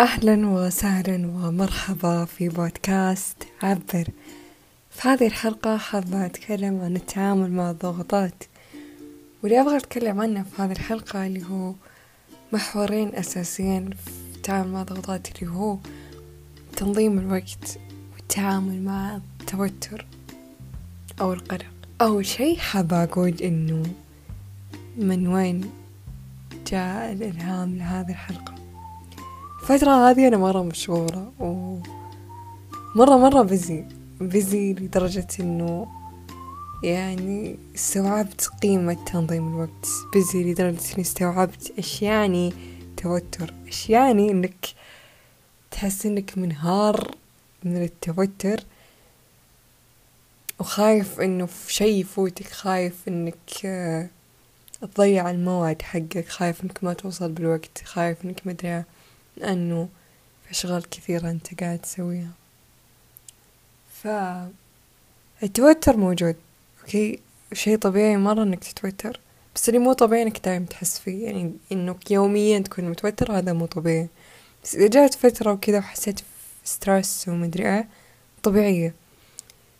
أهلا وسهلا ومرحبا في بودكاست عبر. في هذه الحلقة حابة أتكلم عن التعامل مع الضغوطات واللي أبغى أتكلم عنه في هذه الحلقة اللي هو محورين أساسيين في التعامل مع الضغوطات اللي هو تنظيم الوقت والتعامل مع التوتر أو القلق. أول شي حابة أقول إنه من وين جاء الإلهام لهذه الحلقة؟ الفترة هذه أنا مرة مشغولة و مرة مرة بزي بزي لدرجة إنه يعني استوعبت قيمة تنظيم الوقت بزي لدرجة إني استوعبت إيش يعني توتر إيش يعني إنك تحس إنك منهار من التوتر وخايف إنه في شي يفوتك خايف إنك آه، تضيع الموعد حقك خايف إنك ما توصل بالوقت خايف إنك مدري لأنه في أشغال كثيرة أنت قاعد تسويها. فالتوتر موجود okay؟ شيء طبيعي مرة إنك تتوتر بس اللي مو طبيعي إنك دايم تحس فيه يعني إنك يوميا تكون متوتر هذا مو طبيعي. بس إذا جات فترة وكذا وحسيت stress ومدري إيه طبيعية.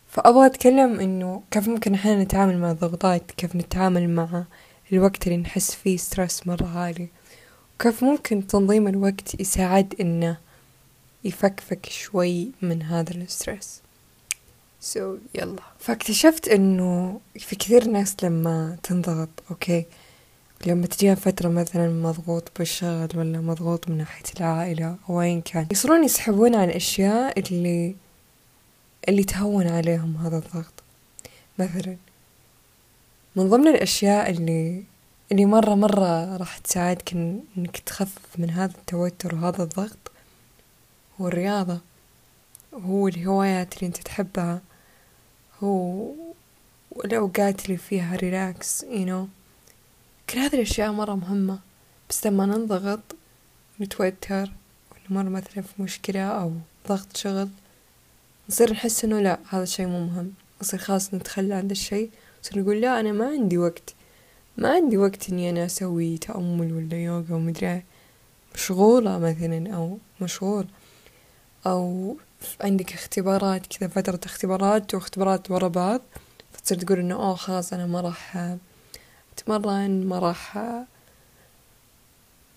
فأبغى أتكلم إنه كيف ممكن إحنا نتعامل مع الضغوطات كيف نتعامل مع الوقت اللي نحس فيه stress مرة عالي. كيف ممكن تنظيم الوقت يساعد إنه يفكفك شوي من هذا ال stress؟ so so, يلا. فاكتشفت إنه في كثير ناس لما تنضغط okay لما تجيها فترة مثلا مضغوط بالشغل ولا مضغوط من ناحية العائلة أو أيا كان يصيرون يسحبون على الأشياء اللي اللي تهون عليهم هذا الضغط. مثلا من ضمن الأشياء اللي اللي مرة مرة راح تساعدك إنك تخفف من هذا التوتر وهذا الضغط. هو الرياضة هو الهوايات اللي أنت تحبها. هو الأوقات اللي فيها ريلاكس you know. كل هذه الأشياء مرة مهمة. بس لما ننضغط نتوتر ونمر مثلا في مشكلة أو ضغط شغل نصير نحس إنه لا هذا الشي مو مهم. نصير خلاص نتخلى عن الشي نصير نقول لا أنا ما عندي وقت. ما عندي وقت إني أنا أسوي تأمل ولا يوغا ومدري مشغولة مثلا أو مشغول. أو عندك اختبارات كذا فترة اختبارات واختبارات ورا بعض. فتصير تقول إنه أوه خلاص أنا ما راح أتمرن ما راح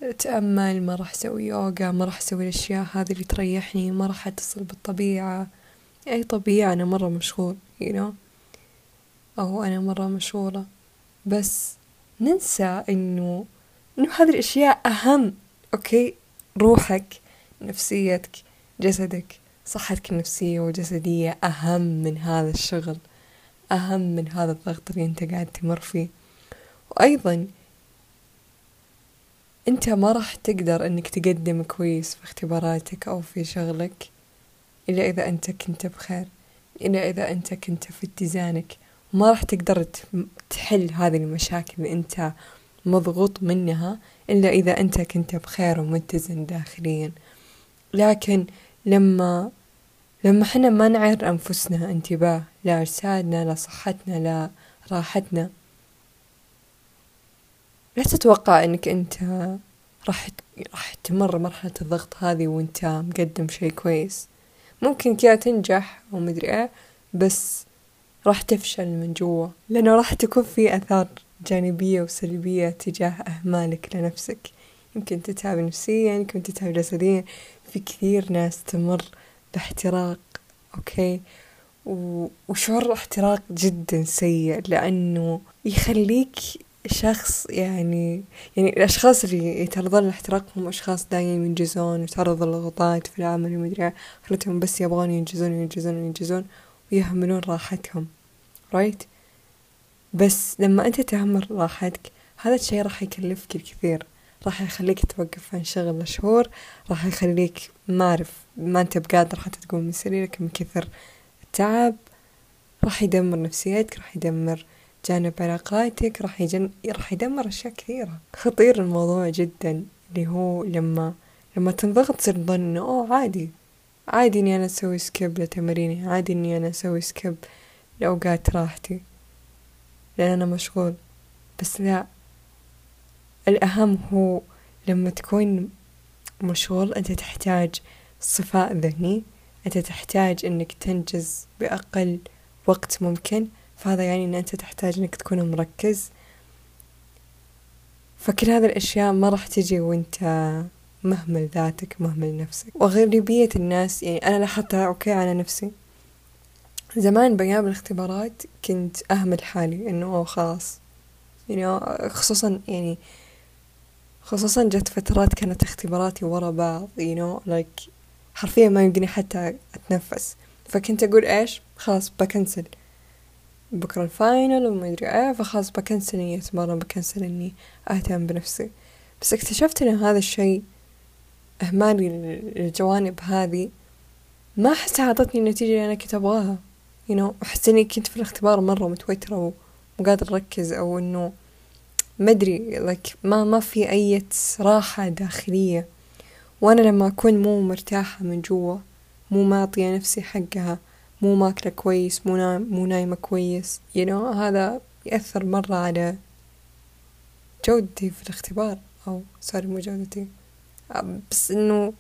أتأمل ما راح أسوي يوغا ما راح أسوي الأشياء هذه اللي تريحني ما راح أتصل بالطبيعة. أي طبيعة أنا مرة مشغول you know. أو أنا مرة مشغولة. بس ننسى إنه إنه هذه الأشياء أهم أوكي؟ روحك نفسيتك جسدك صحتك النفسية والجسدية أهم من هذا الشغل أهم من هذا الضغط اللي أنت قاعد تمر فيه. وأيضا أنت ما راح تقدر أنك تقدم كويس في اختباراتك أو في شغلك إلا إذا أنت كنت بخير إلا إذا أنت كنت في اتزانك. ما راح تقدر تحل هذه المشاكل اللي أنت مضغوط منها إلا إذا أنت كنت بخير ومتزن داخليا. لكن لما لما حنا ما نعير أنفسنا انتباه لأجسادنا لصحتنا لراحتنا لا تتوقع إنك أنت راح راح تمر مرحلة الضغط هذه وأنت مقدم شي كويس. ممكن كذا تنجح ومدري إيه بس راح تفشل من جوا. لأنه راح تكون في آثار جانبية وسلبية تجاه أهمالك لنفسك. يمكن تتعب نفسيا يمكن تتعب جسديا. في كثير ناس تمر باحتراق okay؟ وشعور احتراق جدا سيء لأنه يخليك شخص يعني يعني الأشخاص اللي يتعرضون للاحتراق هم أشخاص دايما ينجزون ويتعرضون لضغوطات في العمل ومدري خلتهم بس يبغون ينجزون وينجزون وينجزون ويهملون راحتهم right بس لما أنت تهمل راحتك هذا الشي راح يكلفك الكثير راح يخليك توقف عن شغل لشهور راح يخليك ما أعرف ما أنت بقادر حتى تقوم من سريرك من كثر التعب راح يدمر نفسيتك راح يدمر جانب علاقاتك راح يجن... راح يدمر أشياء كثيرة. خطير الموضوع جدا اللي هو لما لما تنضغط تصير تظن إنه أوه عادي. عادي إني أنا أسوي skip لتماريني عادي إني أنا أسوي skip لأوقات راحتي لأن أنا مشغول. بس لا الأهم هو لما تكون مشغول أنت تحتاج صفاء ذهني أنت تحتاج أنك تنجز بأقل وقت ممكن. فهذا يعني أن أنت تحتاج أنك تكون مركز. فكل هذه الأشياء ما راح تجي وأنت مهمل ذاتك مهمل نفسك. وغالبية الناس يعني أنا لاحظتها أوكي على نفسي. زمان بأيام الاختبارات كنت أهمل حالي إنه أوه خلاص. يعني خصوصا يعني خصوصا جت فترات كانت اختباراتي ورا بعض you know like حرفيا ما يمديني حتى أتنفس. فكنت أقول إيش؟ خلاص بكنسل. بكرة الفاينل وما أدري إيه فخلاص بكنسل إني أتمرن بكنسل إني أهتم بنفسي. بس اكتشفت إن هذا الشيء إهمالي للجوانب هذه ما أحس عطتني النتيجة اللي أنا كنت أبغاها. You know أحس إني كنت في الاختبار مرة متوترة ومو قادرة أركز أو إنه ما أدري ما ما في أي راحة داخلية. وأنا لما أكون مو مرتاحة من جوا مو معطية نفسي حقها مو ماكلة كويس مو, نايم مو نايمة كويس you know هذا يأثر مرة على جودتي في الاختبار أو سوري مو جودتي. بس إنه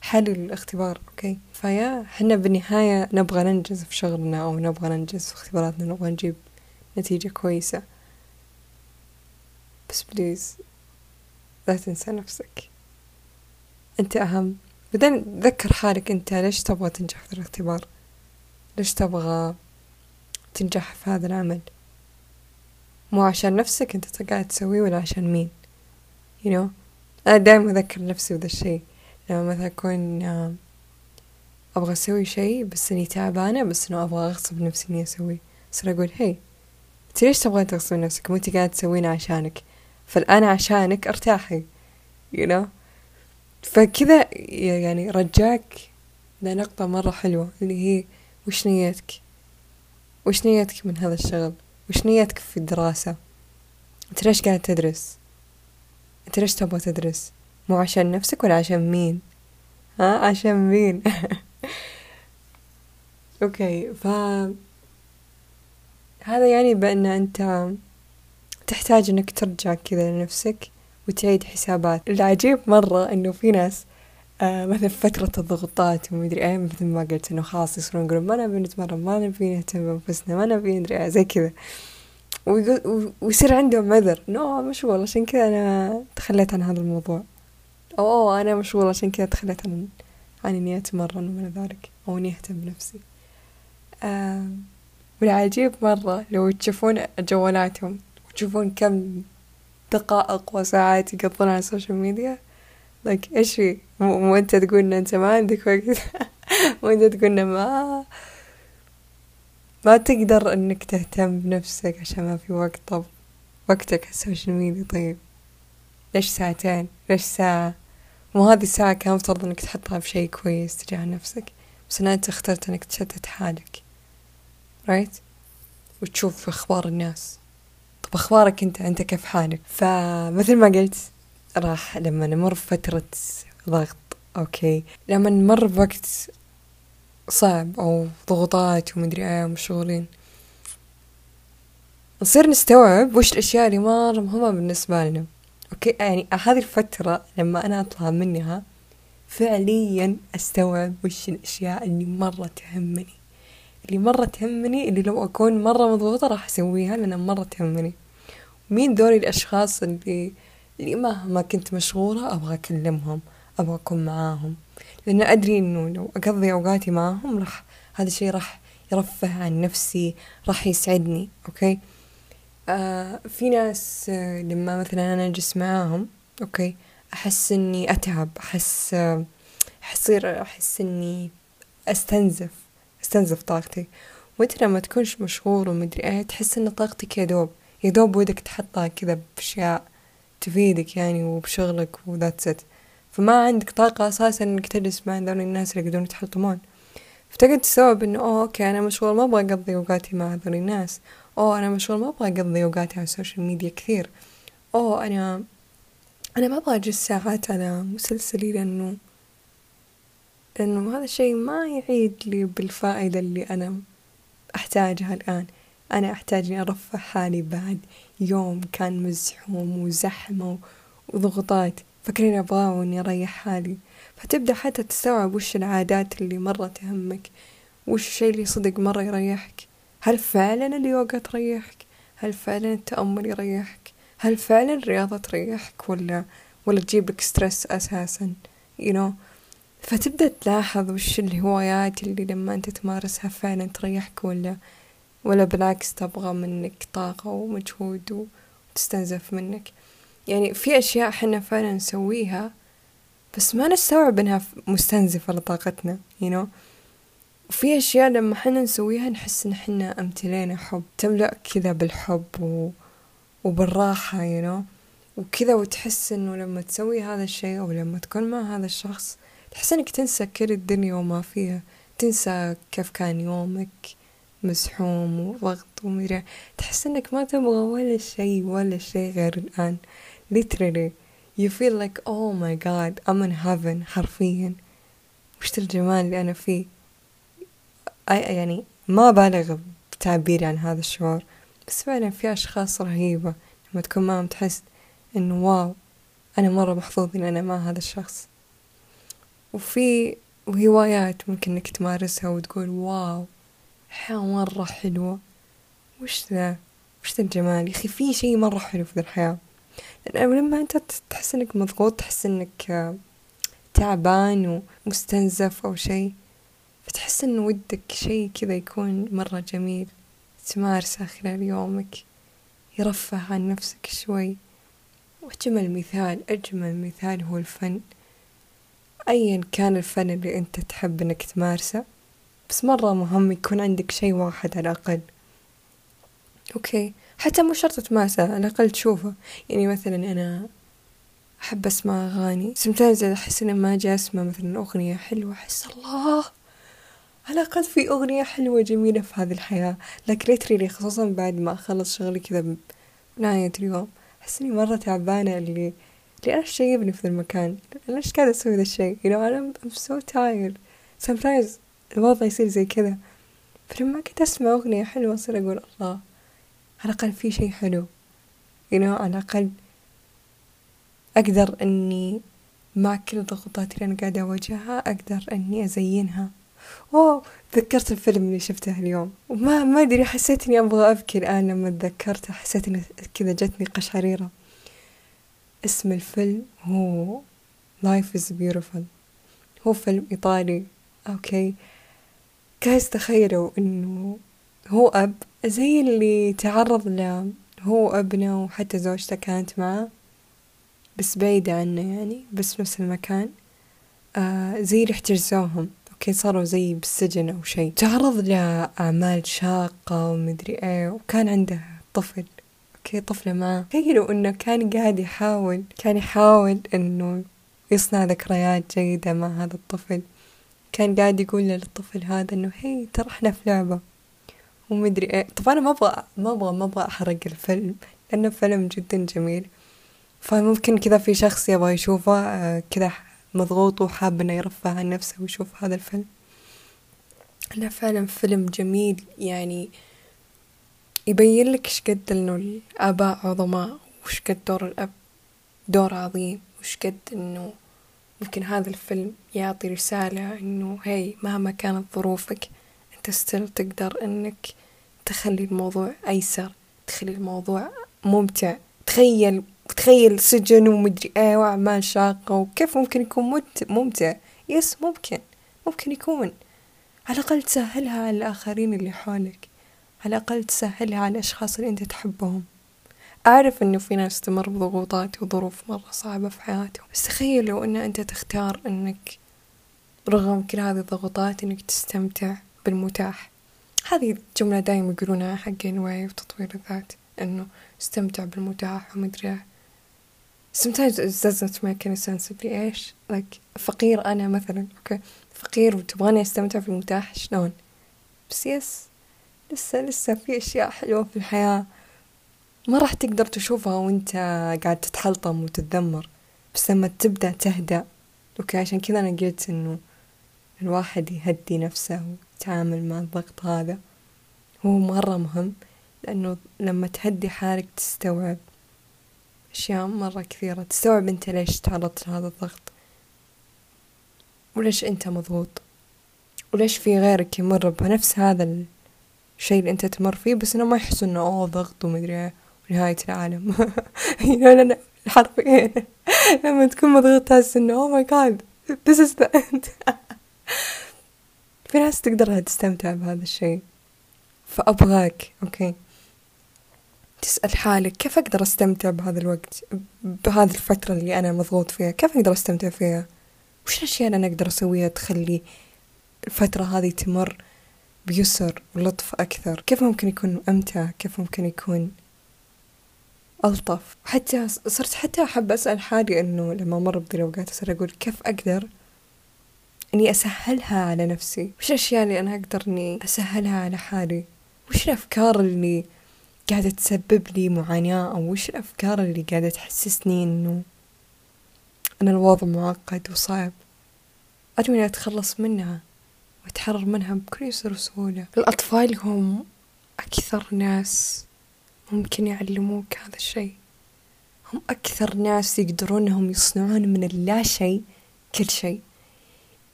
حل الاختبار okay؟ فإحنا بالنهاية نبغى ننجز في شغلنا أو نبغى ننجز في اختباراتنا نبغى نجيب نتيجة كويسة. بس please لا تنسى نفسك. أنت أهم. بعدين ذكر حالك أنت ليش تبغى تنجح في الاختبار؟ ليش تبغى تنجح في هذا العمل؟ مو عشان نفسك أنت قاعد تسويه ولا عشان مين؟ You know أنا دايما أذكر نفسي بذا الشي لما مثلا أكون أبغى أسوي شي بس إني تعبانة بس إنه أبغى أغصب نفسي إني أسويه صار أقول هي أنت ليش تبغى تغصب نفسك؟ مو أنت قاعد تسوينه عشانك. فالآن عشانك أرتاحي you know. فكذا يعني رجعك لنقطة مرة حلوة اللي هي وش نيتك؟ وش نيتك من هذا الشغل؟ وش نيتك في الدراسة؟ أنت ليش قاعد تدرس؟ أنت ليش تبغى تدرس؟ مو عشان نفسك ولا عشان مين؟ ها؟ عشان مين؟ أوكي ف هذا يعني بأن أنت تحتاج أنك ترجع كذا لنفسك وتعيد حسابات. العجيب مرة إنه في ناس آه مثلا فترة الضغوطات ومدري إيه مثل ما قلت إنه خلاص يصيرون يقولون ما نبي نتمرن ما نبي نهتم بنفسنا ما نبي ندري إيه زي كذا. ويصير عندهم عذر انه مشغول عشان كذا أنا تخليت عن هذا الموضوع. أو أوه أنا مشغول عشان كذا تخليت عن عن إني أتمرن ومن ذلك أو إني أهتم بنفسي. آه والعجيب مرة لو تشوفون جوالاتهم وتشوفون كم دقائق وساعات يقضون على ال social media لك إيش في؟ مو أنت تقول ان أنت ما عندك وقت. مو أنت تقول ما ما تقدر إنك تهتم بنفسك عشان ما في وقت طب وقتك على ال social media. طيب ليش ساعتين؟ ليش ساعة؟ مو هذه الساعة كان مفترض إنك تحطها في شيء كويس تجاه نفسك بس أنت اخترت إنك تشتت حالك. right وتشوف أخبار الناس. طب أخبارك أنت؟ أنت كيف حالك؟ فمثل ما قلت راح لما نمر بفترة ضغط okay؟ لما نمر بوقت صعب أو ضغوطات ومدري إيه ومشغولين. نصير نستوعب وش الأشياء اللي مرة مهمة بالنسبة لنا. أوكي؟ يعني هذه الفترة لما أنا أطلع منها فعليا أستوعب وش الأشياء اللي مرة تهمني. اللي مرة تهمني اللي لو أكون مرة مضغوطة راح أسويها لأنها مرة تهمني. مين دوري الأشخاص اللي اللي مهما كنت مشغولة أبغى أكلمهم؟ أبغى أكون معاهم. لأن أدري إنه لو أقضي أوقاتي معاهم راح هذا الشي راح يرفه عن نفسي راح يسعدني okay؟ آه في ناس آه لما مثلا أنا أجلس معاهم okay؟ أحس إني أتعب أحس آه أحصير أحس إني أستنزف أستنزف طاقتي. وأنت لما تكون مشغول ومدري إيه تحس إن طاقتك يدوب يدوب ودك تحطها كذا بأشياء تفيدك يعني وبشغلك و that's it فما عندك طاقة أساسا إنك تجلس مع ذول الناس اللي يقدرون يتحطمون فتقعد تستوعب إنه أوه okay أنا مشغول ما أبغى أقضي أوقاتي مع هذول الناس. أوه أنا مشغول ما أبغى أقضي أوقاتي على ال social media كثير. أوه أنا أنا ما أبغى أجلس ساعات على مسلسلي لأنه لأنه هذا الشيء ما يعيد لي بالفائدة اللي أنا أحتاجها الآن. أنا أحتاج إني أرفه حالي بعد. يوم كان مزحوم وزحمة وضغوطات. فكرين أبغاه وإني أريح حالي. فتبدأ حتى تستوعب وش العادات اللي مرة تهمك وش الشي اللي صدق مرة يريحك. هل فعلا اليوغا تريحك؟ هل فعلا التأمل يريحك؟ هل فعلا الرياضة تريحك؟ ولا ولا تجيب لك ستريس أساسا؟ You know. فتبدأ تلاحظ وش الهوايات اللي لما أنت تمارسها فعلا تريحك ولا ولا بالعكس تبغى منك طاقة ومجهود وتستنزف منك. يعني في أشياء حنا فعلا نسويها بس ما نستوعب إنها مستنزفة لطاقتنا you know. وفي أشياء لما حنا نسويها نحس إن حنا أمتلينا حب. تملأ كذا بالحب و... وبالراحة you know. وكذا وتحس إنه لما تسوي هذا الشيء أو لما تكون مع هذا الشخص تحس إنك تنسى كل الدنيا وما فيها. تنسى كيف كان يومك مزحوم وضغط ومدري تحس إنك ما تبغى ولا شيء ولا شيء غير الآن. Literally you feel like oh my god I'm in heaven حرفيا. وش الجمال اللي أنا فيه. يعني ما بالغ بتعبيري عن هذا الشعور. بس فعلا في أشخاص رهيبة. لما تكون معهم تحس إنه واو أنا مرة محظوظ إن أنا مع هذا الشخص. وفي هوايات ممكن إنك تمارسها وتقول wow حياة مرة حلوة. وش ذا؟ وش ذا الجمال؟ يا أخي في شي مرة حلو في الحياة. لما أنت تحس إنك مضغوط تحس إنك تعبان ومستنزف أو شي فتحس إن ودك شي كذا يكون مرة جميل تمارسه خلال يومك يرفه عن نفسك شوي. وأجمل مثال أجمل مثال هو الفن. أيا كان الفن اللي أنت تحب إنك تمارسه بس مرة مهم يكون عندك شي واحد على الأقل. okay. حتى مو شرط تمارسه على الأقل تشوفه. يعني مثلا أنا أحب أسمع أغاني. sometimes أحس إن ما أجي أسمع مثلا أغنية حلوة أحس الله! على الأقل في أغنية حلوة جميلة في هذه الحياة. لكن literally خصوصا بعد ما أخلص شغلي كذا بنهاية اليوم أحس إني مرة تعبانة اللي اللي أنا جايبني في المكان؟ إيش قاعدة أسوي ذا الشي؟ You know أنا I'm so tired. sometimes الوضع يصير زي كذا. فلما كنت أسمع أغنية حلوة أصير أقول الله! على الأقل في شي حلو. You know على الأقل أقدر إني مع كل الضغوطات اللي أنا قاعدة أواجهها أقدر إني أزينها. أوه تذكرت الفيلم اللي شفته اليوم. وما ما أدري حسيت إني أبغى أبكي الآن لما تذكرته. حسيت إن كذا جتني قشعريرة. اسم الفيلم هو Life is Beautiful. هو فيلم إيطالي. okay. guys تخيلوا إنه هو أب زي اللي تعرض له هو أبنه وحتى زوجته كانت معه بس بعيدة عنه يعني بس نفس المكان. آه زي اللي احتجزوهم. okay صاروا زي بالسجن أو شيء. تعرض لأعمال شاقة ومدري إيه وكان عنده طفل. أوكي طفلة معه. تخيلوا إنه كان قاعد يحاول كان يحاول إنه يصنع ذكريات جيدة مع هذا الطفل. كان قاعد يقول للطفل هذا إنه هي ترى إحنا في لعبة. ومدري إيه. طبعا أنا ما أبغى ما أبغى ما أبغى أحرق الفيلم لأنه فيلم جدا جميل. فممكن كذا في شخص يبغى يشوفه آه، كذا مضغوط وحاب إنه يرفه عن نفسه ويشوف هذا الفيلم. انه فعلا فيلم جميل. يعني يبين لك إيش قد إنه الآباء عظماء وش قد دور الاب دور عظيم وش قد إنه ممكن هذا الفيلم يعطي رسالة إنه هاي مهما كانت ظروفك أنت ستيل تقدر إنك تخلي الموضوع أيسر تخلي الموضوع ممتع. تخيل تخيل سجن ومدري إيه وأعمال شاقة وكيف ممكن يكون ممتع. يس ممكن. ممكن يكون. على الأقل تسهلها على الآخرين اللي حولك. على الأقل تسهلها على الأشخاص اللي أنت تحبهم. أعرف إنه في ناس تمر بضغوطات وظروف مرة صعبة في حياتهم. بس تخيل لو إن أنت تختار إنك رغم كل هذه الضغوطات إنك تستمتع بالمتاح. هذه الجملة دايما يقولونها حقين وعي وتطوير الذات إنه استمتع بالمتاح ومدري sometimes it doesn't make any sense لي إيش. Like فقير أنا مثلا okay. فقير وتبغاني أستمتع في المتاح شلون؟ بس yes لسه لسه في أشياء حلوة في الحياة. ما راح تقدر تشوفها وأنت قاعد تتحلطم وتتذمر. بس لما تبدأ تهدأ okay. عشان كذا أنا قلت إنه الواحد يهدي نفسه. ويتعامل مع الضغط هذا. هو مرة مهم لأنه لما تهدي حالك تستوعب أشياء مرة كثيرة. تستوعب أنت ليش تعرضت لهذا الضغط؟ وليش أنت مضغوط؟ وليش في غيرك يمر بنفس هذا الشيء اللي أنت تمر فيه بس إنه ما يحسوا إنه أوه ضغط ومدري إيه ونهاية العالم. لا لا حرفيا لما تكون مضغوط تحس إنه أوه ماي جاد this is the end. في ناس تقدر تستمتع بهذا الشيء. فأبغاك أوكي. تسأل حالك كيف أقدر أستمتع بهذا الوقت بهذه الفترة اللي أنا مضغوط فيها؟ كيف أقدر أستمتع فيها؟ وش الأشياء اللي أنا أقدر أسويها تخلي الفترة هذه تمر بيسر ولطف أكثر؟ كيف ممكن يكون أمتع؟ كيف ممكن يكون ألطف؟ حتى صرت حتى أحب أسأل حالي إنه لما مر بذي الأوقات أصير أقول كيف أقدر إني أسهلها على نفسي. وش الأشياء اللي أنا أقدر إني أسهلها على حالي؟ وش الأفكار اللي قاعدة تسبب لي معاناة؟ أو وش الأفكار اللي قاعدة تحسسني إنه أن الوضع معقد وصعب؟ أرجو إني أتخلص منها وأتحرر منها بكل يسر وسهولة الأطفال هم أكثر ناس ممكن يعلموك هذا الشيء. هم أكثر ناس يقدرون إنهم يصنعون من اللا شيء كل شيء.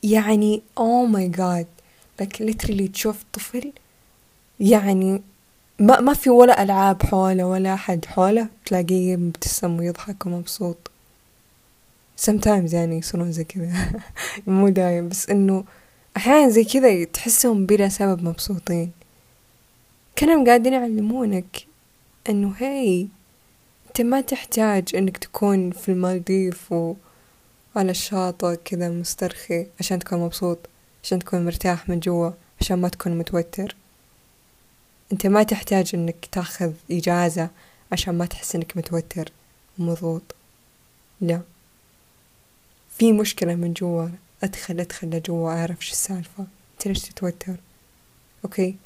يعني oh my god like literally تشوف طفل يعني ما ما في ولا ألعاب حوله ولا أحد حوله تلاقيه مبتسم ويضحك ومبسوط. Sometimes يعني يصيرون زي كذا. مو دايم بس إنه أحيانا زي كذا تحسهم بلا سبب مبسوطين. كانوا قاعدين يعلمونك إنه هاي أنت ما تحتاج إنك تكون في المالديف و على الشاطئ كذا مسترخي عشان تكون مبسوط عشان تكون مرتاح من جوا عشان ما تكون متوتر. انت ما تحتاج انك تاخذ إجازة عشان ما تحس انك متوتر ومضغوط لا. في مشكلة من جوا أدخل أدخل لجوا أعرف شو السالفة. أنت ليش تتوتر؟ okay.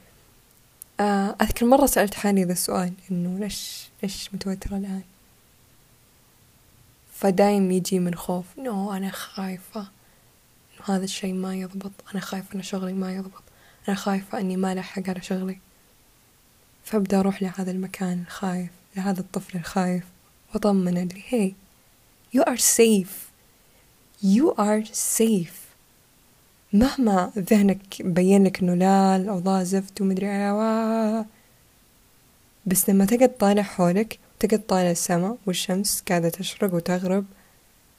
آه أذكر مرة سألت حالي ذا السؤال إنه ليش ليش متوترة الآن؟ فدايم يجي من خوف. نو أنا خايفة. إنه هذا الشي ما يضبط. أنا خايفة إن شغلي ما يضبط. أنا خايفة إني ما لحق على شغلي. فأبدأ أروح لهذا المكان الخايف لهذا الطفل الخايف وأطمنه اللي هي you are safe. You are safe. مهما ذهنك بين لك إنه لا الأوضاع زفت ومدري إيه بس لما تقعد طالع حولك تقعد طالع السما والشمس قاعدة تشرق وتغرب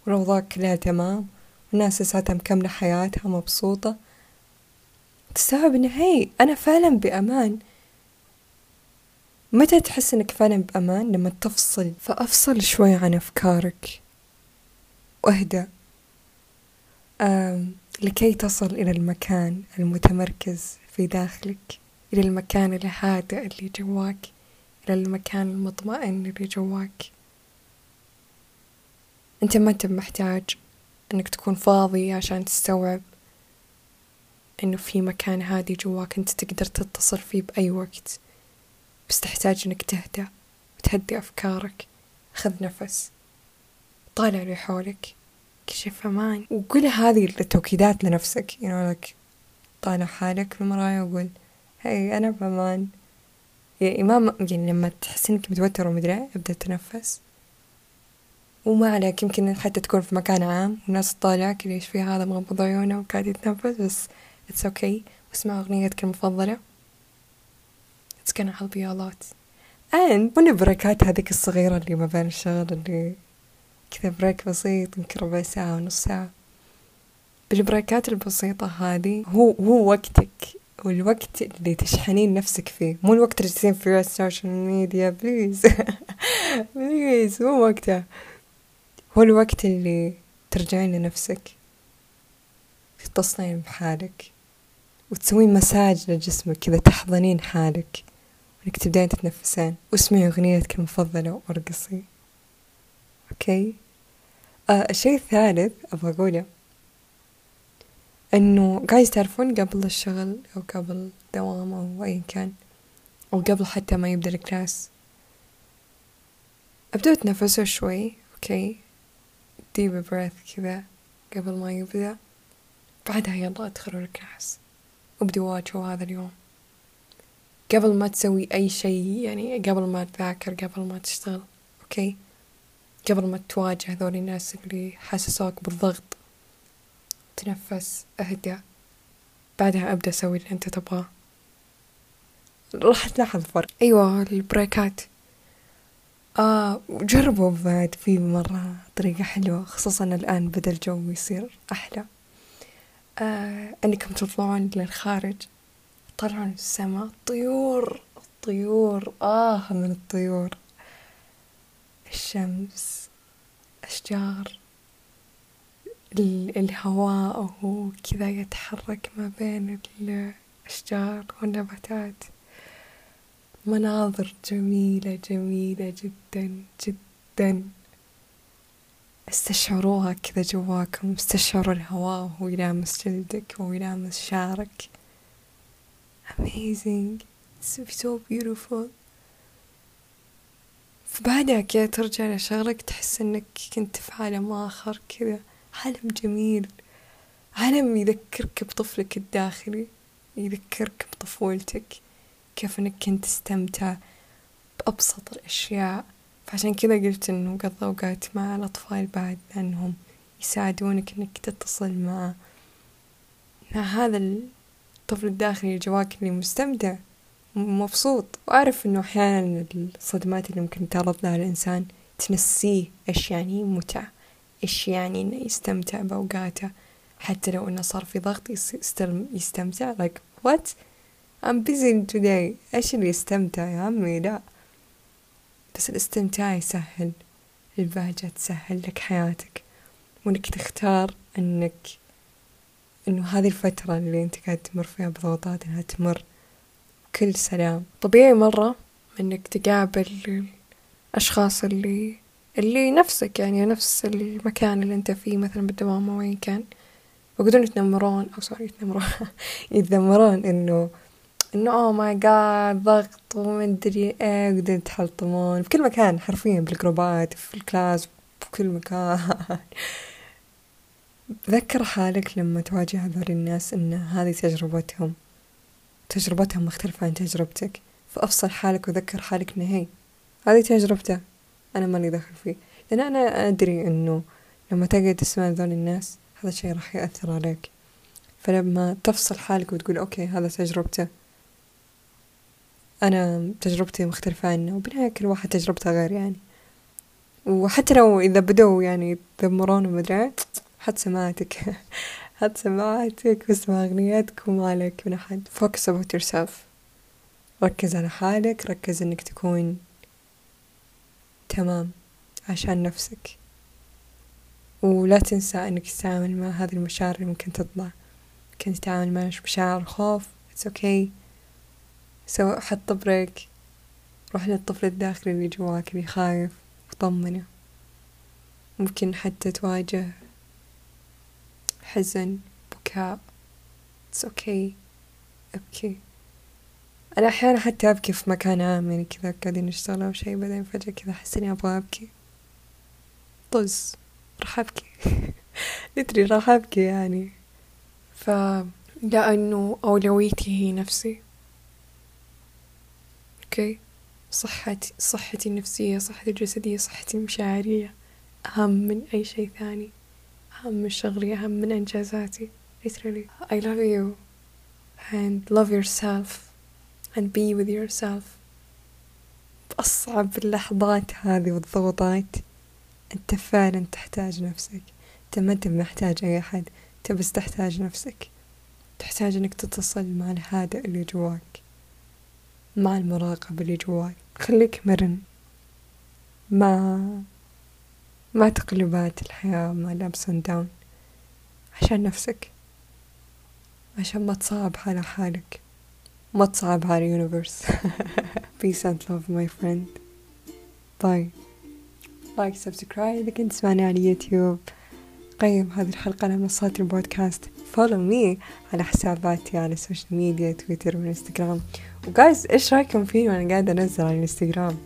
والأوضاع كلها تمام والناس لساتها مكملة حياتها مبسوطة. تستوعب إن هي أنا فعلا بأمان. متى تحس إنك فعلا بأمان؟ لما تفصل. فأفصل شوي عن أفكارك. وأهدأ. لكي تصل إلى المكان المتمركز في داخلك إلى المكان الهادئ اللي جواك. للمكان المطمئن اللي جواك. أنت ما أنت محتاج إنك تكون فاضي عشان تستوعب إنه في مكان هادي جواك أنت تقدر تتصل فيه بأي وقت. بس تحتاج إنك تهدأ وتهدي أفكارك خذ نفس طالع اللي حولك كشف أمان. وقول هذه التوكيدات لنفسك know like طالع حالك في المراية وقول hey أنا بأمان. يعني ما يعني لما تحس إنك متوتر ومدري أبدأ تنفس وما عليك يمكن حتى تكون في مكان عام والناس تطالعك ليش في هذا مغمض عيونه وقاعد يتنفس بس it's okay okay. واسمع أغنيتك المفضلة. It's gonna help you a lot. And من البريكات هذيك الصغيرة اللي ما بين الشغل اللي كذا break بسيط يمكن ربع ساعة ونص ساعة. بالبريكات البسيطة هذه هو هو وقتك. والوقت اللي تشحنين نفسك فيه. مو الوقت اللي تجلسين فيه ال social media please please مو وقتها. هو الوقت اللي ترجعين لنفسك. تتصلين بحالك. وتسوين مساج لجسمك كذا تحضنين حالك. وانك تبدين تتنفسين. واسمعي أغنيتك المفضلة وأرقصي. okay? آه الشيء الثالث أبغى أقوله إنه guys تعرفون قبل الشغل أو قبل دوام أو ايا كان أو قبل حتى ما يبدأ ال class. أبدأوا تنفسوا شوي okay deep breath كذا قبل ما يبدأ. بعدها يلا أدخلوا ال class. وابدوا واجهوا هذا اليوم. قبل ما تسوي أي شيء يعني قبل ما تذاكر قبل ما تشتغل okay قبل ما تواجه هذول الناس اللي حسسوك بالضغط. تنفس اهدى بعدها أبدأ أسوي اللي أنت تبغاه. راح تلاحظ فرق. أيوه البريكات. آه جربوا بعد في مرة طريقة حلوة خصوصا الآن بدأ الجو يصير أحلى. آه أنكم تطلعون للخارج تطلعون السماء. طيور الطيور آه من الطيور. الشمس أشجار. الهواء وهو كذا يتحرك ما بين الأشجار والنباتات. مناظر جميلة جميلة جدا جدا. استشعروها كذا جواكم استشعروا الهواء وهو يلامس جلدك وهو يلامس شعرك. Amazing. It's so beautiful. فبعدها كذا ترجع لشغلك تحس إنك كنت في عالم آخر كذا. عالم جميل. عالم يذكرك بطفلك الداخلي يذكرك بطفولتك كيف إنك كنت تستمتع بأبسط الأشياء. فعشان كذا قلت إنه قضى أوقات مع الأطفال بعد لأنهم يساعدونك إنك تتصل مع مع هذا الطفل الداخلي جواك اللي مستمتع مبسوط. وأعرف إنه أحيانا الصدمات اللي ممكن تعرض لها الإنسان تنسيه إيش يعني متعة. إيش يعني إنه يستمتع بأوقاته؟ حتى لو إنه صار في ضغط يستمتع. Like what? I'm busy today. إيش اللي يستمتع يا عمي؟ لا. بس الاستمتاع يسهل. البهجة تسهل لك حياتك. وإنك تختار إنك إنه هذه الفترة اللي أنت قاعد تمر فيها بضغوطات إنها تمر بكل سلام. طبيعي مرة إنك تقابل الأشخاص اللي اللي نفسك يعني نفس المكان اللي أنت فيه مثلا بالدوام أو وين كان. ويقدرون يتنمرون أو sorry يتنمرون. يتذمرون إنه إنه oh my god ضغط ومدري إيه وقاعدين يتحلطمون. في كل مكان حرفيا بالجروبات في ال class بكل مكان. ذكر حالك لما تواجه هذول الناس إن هذه تجربتهم. تجربتهم مختلفة عن تجربتك. فأفصل حالك وذكر حالك إن هي هذه تجربته أنا ماني داخل فيه. لأن أنا أدري إنه لما تقعد تسمع ذول الناس هذا الشيء راح يأثر عليك. فلما تفصل حالك وتقول أوكي هذا تجربته. أنا تجربتي مختلفة عنه. وبالنهاية كل واحد تجربته غير يعني. وحتى لو إذا بدوا يعني يذمرون ومدري حط سماعتك حط سماعتك واسمع أغنياتك وما عليك من أحد. Focus about yourself. ركز على حالك. ركز إنك تكون تمام عشان نفسك. ولا تنسى إنك تتعامل مع هذه المشاعر اللي ممكن تطلع. ممكن تتعامل مع مشاعر خوف it's okay. سواء حط بريك روح للطفل الداخلي اللي جواك اللي خايف وطمنه ممكن حتى تواجه حزن بكاء. It's okay. أبكي. أنا أحيانا حتى أبكي في مكان عام يعني كذا قاعدين نشتغل أو شي بعدين فجأة كذا أحس إني أبغى أبكي. طز راح أبكي. literally راح أبكي يعني. ف لأنه أولويتي هي نفسي. okay? صحتي صحتي النفسية صحتي الجسدية صحتي المشاعرية. أهم من أي شيء ثاني. أهم من شغلي أهم من إنجازاتي. Literally. I love you. And love yourself. And be with yourself. بأصعب اللحظات هذه والضغوطات. أنت فعلا تحتاج نفسك. أنت ما أنت محتاج أي أحد. أنت بس تحتاج نفسك. تحتاج أنك تتصل مع الهادئ اللي جواك. مع المراقبة اللي جواك. خليك مرن. مع مع تقلبات الحياة مع ال ups down عشان نفسك. عشان ما تصعب على حالك. ما تصعب على ال universe peace and love my friend. bye like subscribe إذا كنت تسمعني على يوتيوب قيم هذه الحلقة على منصات البودكاست. follow me على حساباتي على ال social media تويتر وإنستغرام. وجايز إيش رأيكم فيني وأنا قاعدة أنزل على الانستغرام